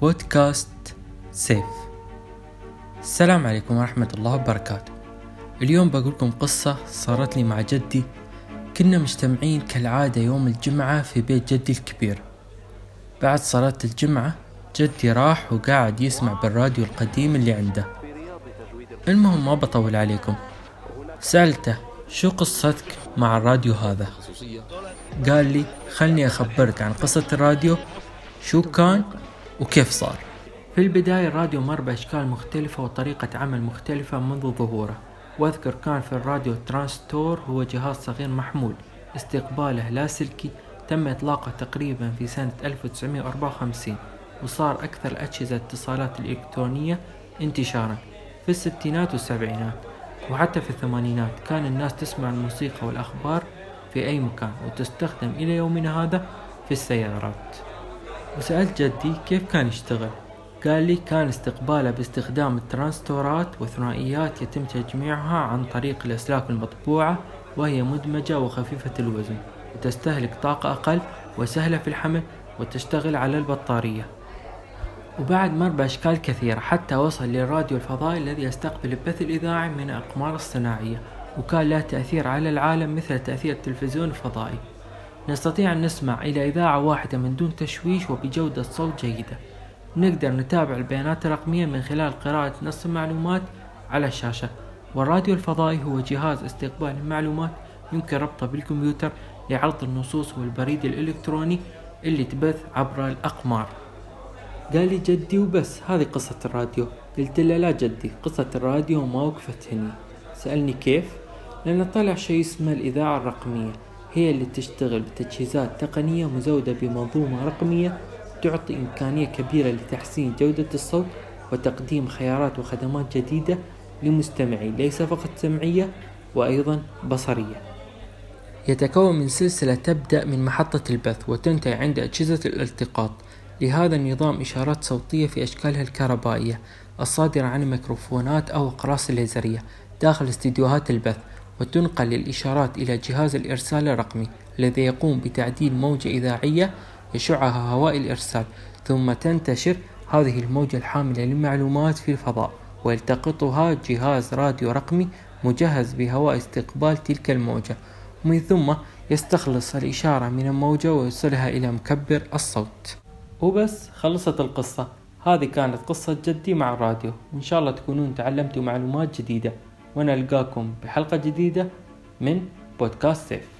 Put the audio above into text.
بودكاست سيف. السلام عليكم ورحمة الله وبركاته. اليوم بقول لكم قصة صارت لي مع جدي. كنا مجتمعين كالعادة يوم الجمعة في بيت جدي الكبير. بعد صلاة الجمعة جدي راح وقاعد يسمع بالراديو القديم اللي عنده. المهم ما بطول عليكم. سألته شو قصتك مع الراديو هذا؟ قال لي خلني أخبرك عن قصة الراديو. شو كان وكيف صار؟ في البداية الراديو مر بأشكال مختلفة وطريقة عمل مختلفة منذ ظهوره. وأذكر كان في الراديو ترانستور هو جهاز صغير محمول. استقباله لاسلكي تم إطلاقه تقريبا في سنة 1954 وصار أكثر أجهزة الاتصالات الإلكترونية انتشارا في الستينات والسبعينات. وحتى في الثمانينات كان الناس تسمع الموسيقى والأخبار في أي مكان وتستخدم إلى يومنا هذا في السيارات. وسألت جدي كيف كان يشتغل. قال لي كان استقباله باستخدام الترانستورات وثنائيات يتم تجميعها عن طريق الأسلاك المطبوعة وهي مدمجة وخفيفة الوزن. وتستهلك طاقة أقل وسهلة في الحمل وتشتغل على البطارية. وبعد مر بأشكال كثيرة حتى وصل للراديو الفضائي الذي يستقبل البث الإذاعي من الأقمار الصناعية. وكان له تأثير على العالم مثل تأثير التلفزيون الفضائي. نستطيع أن نسمع إلى إذاعة واحدة من دون تشويش وبجودة صوت جيدة. نقدر نتابع البيانات الرقمية من خلال قراءة نص المعلومات على الشاشة والراديو الفضائي هو جهاز استقبال المعلومات يمكن ربطه بالكمبيوتر لعرض النصوص والبريد الإلكتروني اللي تبث عبر الأقمار. قال لي جدي وبس هذه قصة الراديو. قلت له لا جدي قصة الراديو ما وقفت هني. سألني كيف؟ لأن طلع شيء اسمه الإذاعة الرقمية. هي اللي تشتغل بتجهيزات تقنية مزودة بمنظومة رقمية تعطي إمكانية كبيرة لتحسين جودة الصوت وتقديم خيارات وخدمات جديدة لمستمعي ليس فقط سمعية وأيضا بصرية. يتكون من سلسلة تبدأ من محطة البث وتنتهي عند أجهزة الالتقاط. لهذا النظام إشارات صوتية في أشكالها الكهربائية الصادرة عن الميكروفونات أو أقراص الليزرية داخل استديوهات البث. وتنقل الإشارات إلى جهاز الإرسال الرقمي الذي يقوم بتعديل موجة إذاعية يشعها هواء الإرسال ثم تنتشر هذه الموجة الحاملة للمعلومات في الفضاء ويلتقطها جهاز راديو رقمي مجهز بهواء استقبال تلك الموجة. ومن ثم يستخلص الإشارة من الموجة ويوصلها إلى مكبر الصوت. وبس خلصت القصة. هذه كانت قصة جدي مع الراديو. وإن شاء الله تكونون تعلمتوا معلومات جديدة. ونلقاكم بحلقة جديدة من بودكاست سيف.